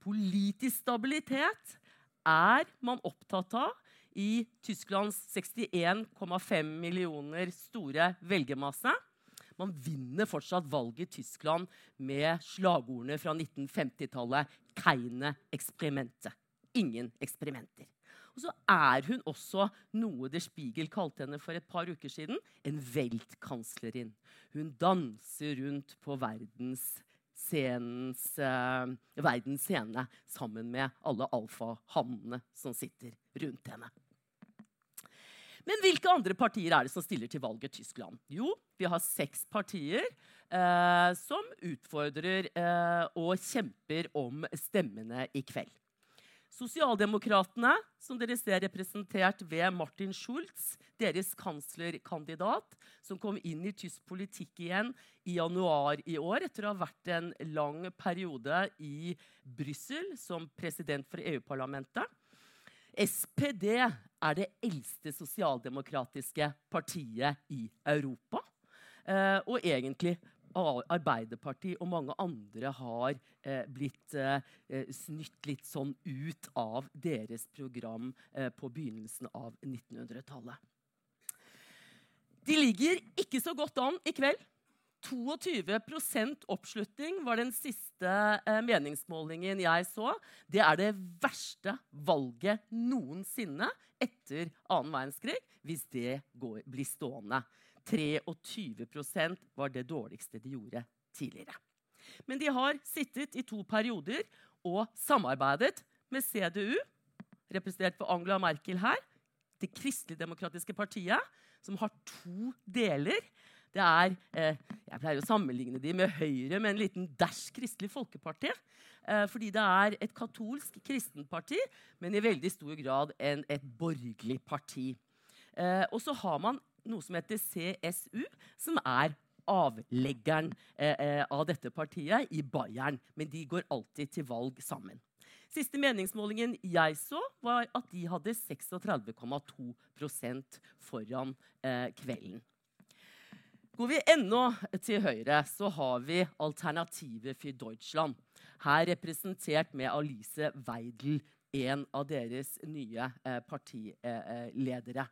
Politisk stabilitet er man opptatt av i Tysklands 61,5 millioner store velgermasse. Man vinner fortsatt valget i Tyskland med slagordene fra 1950-tallet 'Keine eksperimente'. Ingen eksperimenter. Og så er hun også noe Der Spiegel kalte henne for et par uker siden en Weltkanslerin. Hun danser rundt på verdens scenens, uh, verdens scene sammen med alle alfahannene som sitter rundt henne. Men hvilke andre partier er det som stiller til valg i Tyskland? Jo, vi har seks partier eh, som utfordrer eh, og kjemper om stemmene i kveld. Sosialdemokratene, som dere ser representert ved Martin Schulz, deres kanslerkandidat, som kom inn i tysk politikk igjen i januar i år etter å ha vært en lang periode i Brussel som president for EU-parlamentet. SPD er det eldste sosialdemokratiske partiet i Europa. Eh, og egentlig Arbeiderpartiet og mange andre har eh, blitt eh, snytt litt sånn ut av deres program eh, på begynnelsen av 1900-tallet. De ligger ikke så godt an i kveld. 22% oppslutning var den siste eh, meningsmålingen jeg så. Det er det verste valget noensinne etter annen verdenskrig, hvis det går, blir stående. 23% var det dårligste de gjorde tidligere. Men de har sittet i to perioder og samarbeidet med CDU, representert ved Angela Merkel her, Det kristeligdemokratiske partiet, som har to deler. Det er, eh, Jeg pleier å sammenligne de med Høyre med en liten dæsj Kristelig Folkeparti. Eh, fordi det er et katolsk kristenparti, men i veldig stor grad en, et borgerlig parti. Eh, og så har man noe som heter CSU, som er avleggeren eh, eh, av dette partiet i Bayern. Men de går alltid til valg sammen. Siste meningsmålingen jeg så, var at de hadde 36,2 foran eh, kvelden. Går vi enda til høyre, så har vi Alternative for Deutschland. Her representert med Alice Weidel, en av deres nye eh, partiledere.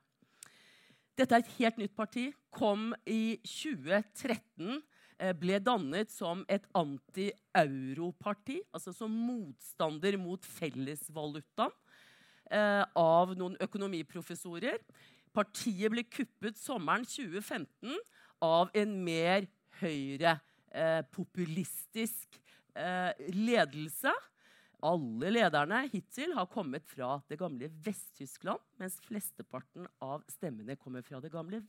Dette er et helt nytt parti. Kom i 2013. Eh, ble dannet som et anti-europarti, altså som motstander mot fellesvalutaen, eh, av noen økonomiprofessorer. Partiet ble kuppet sommeren 2015 av en mer høyrepopulistisk eh, eh, ledelse. Alle lederne hittil har kommet fra det gamle Vest-Tyskland, mens flesteparten av stemmene kommer fra det gamle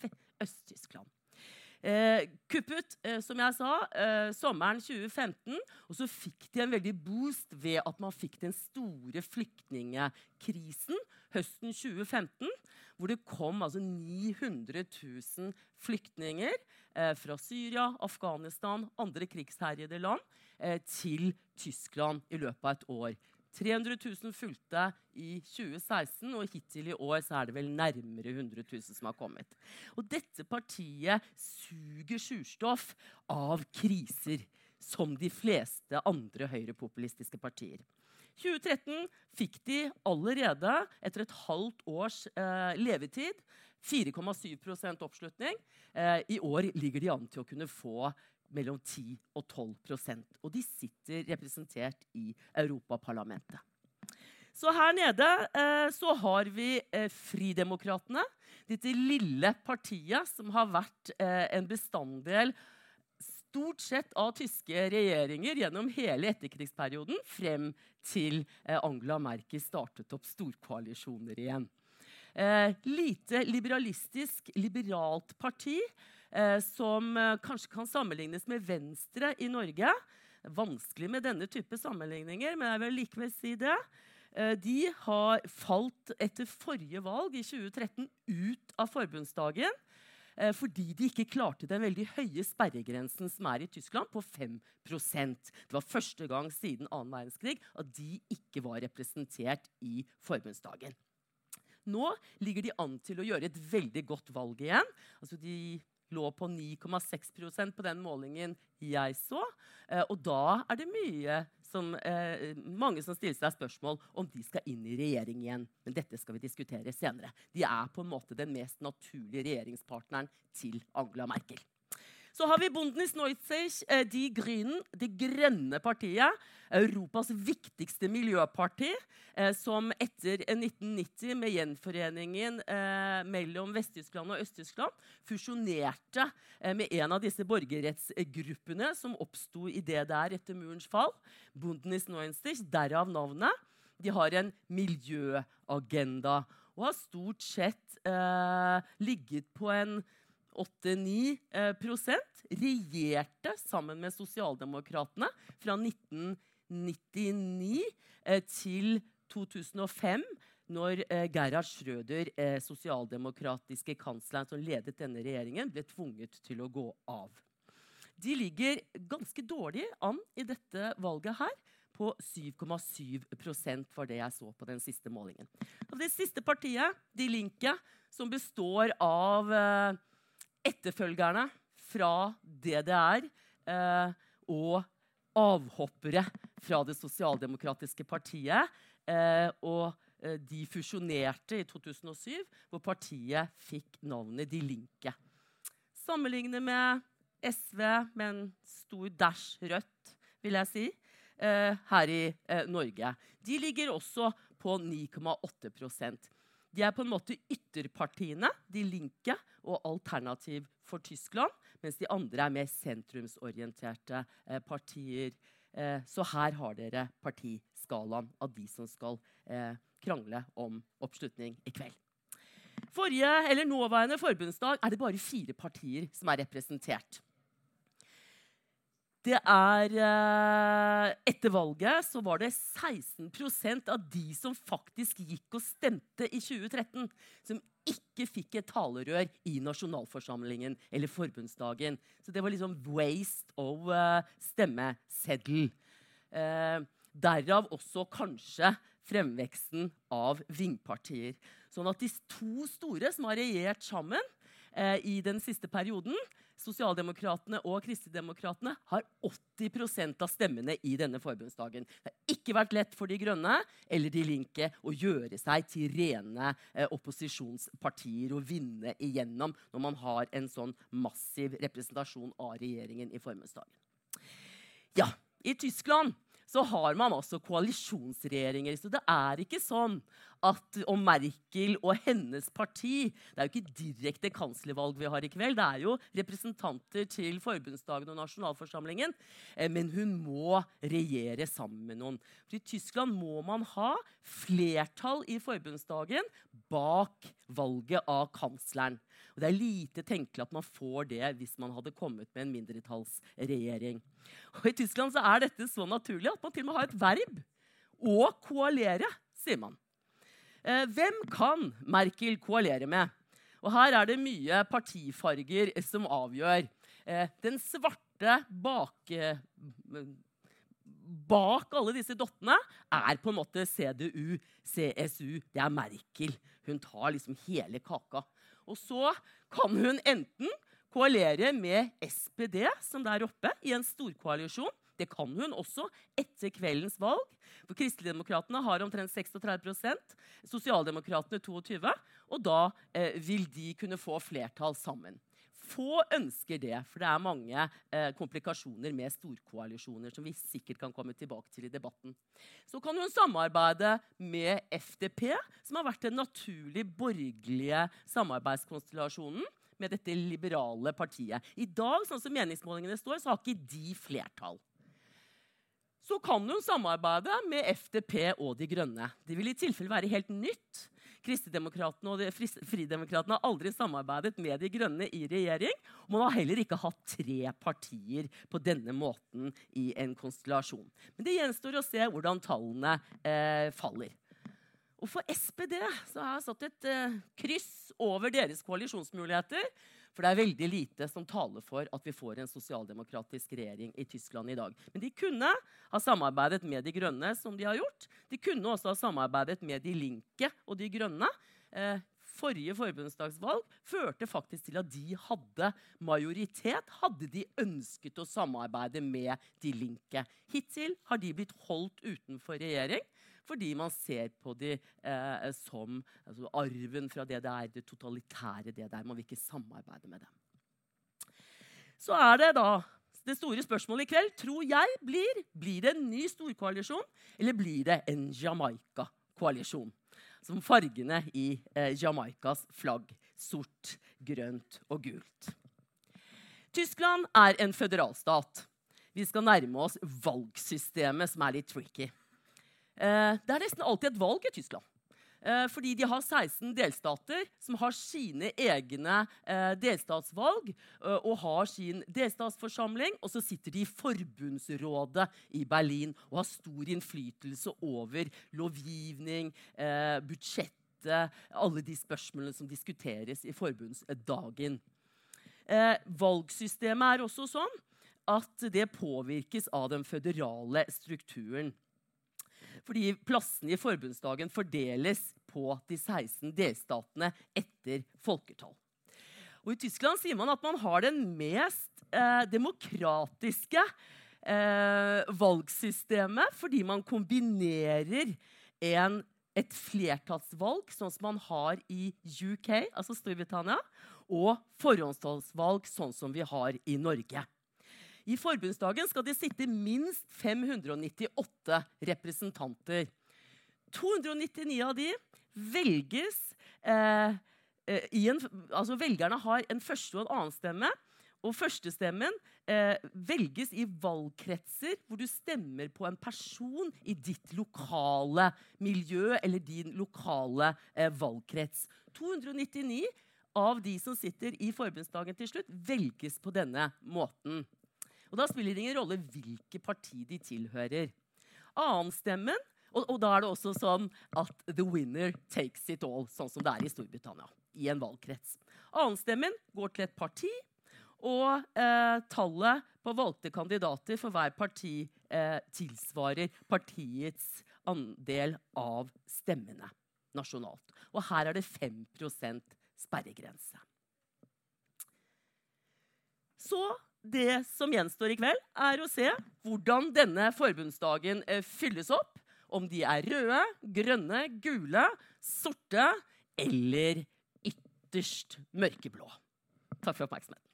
Øst-Tyskland. Eh, kuppet, eh, som jeg sa, eh, sommeren 2015. Og så fikk de en veldig boost ved at man fikk den store flyktningekrisen høsten 2015 hvor det kom altså 900 000 flyktninger eh, fra Syria, Afghanistan, andre krigsherjede land eh, til Tyskland i løpet av et år. 300 000 fulgte i 2016, og hittil i år så er det vel nærmere 100 000 som har kommet. Og dette partiet suger surstoff av kriser, som de fleste andre høyrepopulistiske partier. 2013 fikk de allerede, etter et halvt års eh, levetid, 4,7 oppslutning. Eh, I år ligger de an til å kunne få mellom 10 og 12% Og de sitter representert i Europaparlamentet. Så her nede eh, så har vi eh, Fridemokratene. Dette lille partiet som har vært eh, en bestanddel stort sett av tyske regjeringer gjennom hele etterkrigsperioden frem til eh, Angela Merkel startet opp storkoalisjoner igjen. Eh, lite liberalistisk, liberalt parti eh, som eh, kanskje kan sammenlignes med Venstre i Norge. Vanskelig med denne type sammenligninger, men jeg vil likevel si det. Eh, de har falt etter forrige valg i 2013 ut av forbundsdagen fordi de ikke klarte den veldig høye sperregrensen som er i Tyskland, på 5% Det var første gang siden annen verdenskrig at de ikke var representert i forbundsdagen. Nå ligger de an til å gjøre et veldig godt valg igjen. Altså de lå på 9,6% på den målingen jeg så. Eh, og da er det mye som, eh, mange som stiller seg spørsmål om de skal inn i regjering igjen. Men dette skal vi diskutere senere. De er på en måte den mest naturlige regjeringspartneren til Angela Merkel. Så har vi Bundnis Neuzig, eh, De Grünen, Det grønne partiet. Europas viktigste miljøparti, eh, som etter 1990, med gjenforeningen eh, mellom Vest-Tyskland og Øst-Tyskland, fusjonerte med en av disse borgerrettsgruppene som oppsto i det der etter murens fall. Bundnis Neuzig, derav navnet. De har en miljøagenda og har stort sett eh, ligget på en 8-9 eh, regjerte sammen med Sosialdemokratene fra 1999 eh, til 2005, når eh, Gerhard Schrøder, sosialdemokratiske kansleren som ledet denne regjeringen, ble tvunget til å gå av. De ligger ganske dårlig an i dette valget her. På 7,7% var det jeg så på den siste målingen. Og det siste partiet, De Linke, som består av eh, etterfølgerne fra DDR eh, og avhoppere fra det sosialdemokratiske partiet. Eh, og eh, de fusjonerte i 2007, hvor partiet fikk navnet De Linke. Sammenlignet med SV med en stor dæsj rødt, vil jeg si, eh, her i eh, Norge. De ligger også på 9,8 de er på en måte ytterpartiene, de linke og Alternativ for Tyskland, mens de andre er mer sentrumsorienterte eh, partier. Eh, så her har dere partiskalaen av de som skal eh, krangle om oppslutning i kveld. Forrige, eller Nåværende forbundsdag er det bare fire partier som er representert. Det er eh, Etter valget så var det 16% av de som faktisk gikk og stemte i 2013, som ikke fikk et talerør i nasjonalforsamlingen eller forbundsdagen. Så det var liksom waste of uh, stemmeseddel. Uh, derav også kanskje fremveksten av vingpartier. Sånn at de to store som har regjert sammen i den siste perioden, Sosialdemokratene og Kristendemokratene har 80% av stemmene i denne forbundsdagen. Det har ikke vært lett for De grønne eller De linke å gjøre seg til rene eh, opposisjonspartier og vinne igjennom når man har en sånn massiv representasjon av regjeringen i forbundsdagen. Ja, i Tyskland så har man altså koalisjonsregjeringer. Så det er ikke sånn at om Merkel og hennes parti Det er jo ikke direkte kanslervalg vi har i kveld. Det er jo representanter til forbundsdagen og nasjonalforsamlingen. Eh, men hun må regjere sammen med noen. For I Tyskland må man ha flertall i forbundsdagen bak valget av kansleren. Og det er lite tenkelig at man får det hvis man hadde kommet med en mindretallsregjering. Og I Tyskland er dette så naturlig at man til og med har et verb. Å koalere, sier man. Eh, hvem kan Merkel koalere med? Og Her er det mye partifarger som avgjør. Eh, den svarte bak, bak alle disse dottene er på en måte CDU, CSU. Det er Merkel. Hun tar liksom hele kaka. Og så kan hun enten koalere med SPD, som der oppe, i en storkoalisjon. Det kan hun også etter kveldens valg. For Kristeligdemokratene har omtrent 36% Sosialdemokratene 22 Og da eh, vil de kunne få flertall sammen. Få ønsker det, for det er mange eh, komplikasjoner med storkoalisjoner som vi sikkert kan komme tilbake til i debatten. Så kan hun samarbeide med FDP, som har vært den naturlig borgerlige samarbeidskonstellasjonen med dette liberale partiet. I dag, sånn som meningsmålingene står, så har ikke de flertall. Så kan hun samarbeide med FDP og De Grønne. Det vil i tilfelle være helt nytt. Kristendemokratene og de Fridemokratene har aldri samarbeidet med De Grønne i regjering. Og man har heller ikke hatt tre partier på denne måten i en konstellasjon. Men det gjenstår å se hvordan tallene eh, faller. Og for SPD så har jeg satt et eh, kryss over deres koalisjonsmuligheter. For det er veldig lite som taler for at vi får en sosialdemokratisk regjering i Tyskland i dag. Men de kunne ha samarbeidet med De grønne, som de har gjort. De kunne også ha samarbeidet med De linke og De grønne. Eh, forrige forbundsdagsvalg førte faktisk til at de hadde majoritet, hadde de ønsket å samarbeide med De Linke. Hittil har de blitt holdt utenfor regjering fordi man ser på de eh, som altså arven fra det det er, det totalitære det der. Man vil ikke samarbeide med dem. Så er det da det store spørsmålet i kveld tror jeg blir blir det en ny storkoalisjon eller blir det en Jamaica-koalisjon. Som fargene i eh, Jamaicas flagg. Sort, grønt og gult. Tyskland er en føderalstat. Vi skal nærme oss valgsystemet, som er litt tricky. Eh, det er nesten alltid et valg i Tyskland. Eh, fordi de har 16 delstater som har sine egne eh, delstatsvalg eh, og har sin delstatsforsamling. Og så sitter de i forbundsrådet i Berlin og har stor innflytelse over lovgivning, budsjettet, alle de spørsmålene som diskuteres i forbundsdagen. valgsystemet er også sånn at det påvirkes av den føderale strukturen. Fordi plassene i forbundsdagen fordeles på de 16 delstatene etter folketall. Og I Tyskland sier man at man har den mest eh, demokratiske eh, valgsystemet fordi man kombinerer en, et flertallsvalg, sånn som man har i UK, altså Storbritannia, og forhåndsvalg, sånn som vi har i Norge. I forbundsdagen skal det sitte minst 598 representanter. 299 av de velges eh, eh, en, altså Velgerne har en første og en annen stemme. Og førstestemmen eh, velges i valgkretser hvor du stemmer på en person i ditt lokale miljø eller din lokale eh, valgkrets. 299 av de som sitter i forbundsdagen til slutt, velges på denne måten. Og Da spiller det ingen rolle hvilket parti de tilhører. Annenstemmen og, og da er det også sånn at the winner takes it all, sånn som det er i Storbritannia. I en valgkrets. Annenstemmen går til et parti, og eh, tallet på valgte kandidater for hver parti eh, tilsvarer partiets andel av stemmene nasjonalt. Og her er det 5% sperregrense. Så det som gjenstår i kveld, er å se hvordan denne forbundsdagen eh, fylles opp. Om de er røde, grønne, gule, sorte eller ytterst mørkeblå. Takk for oppmerksomheten.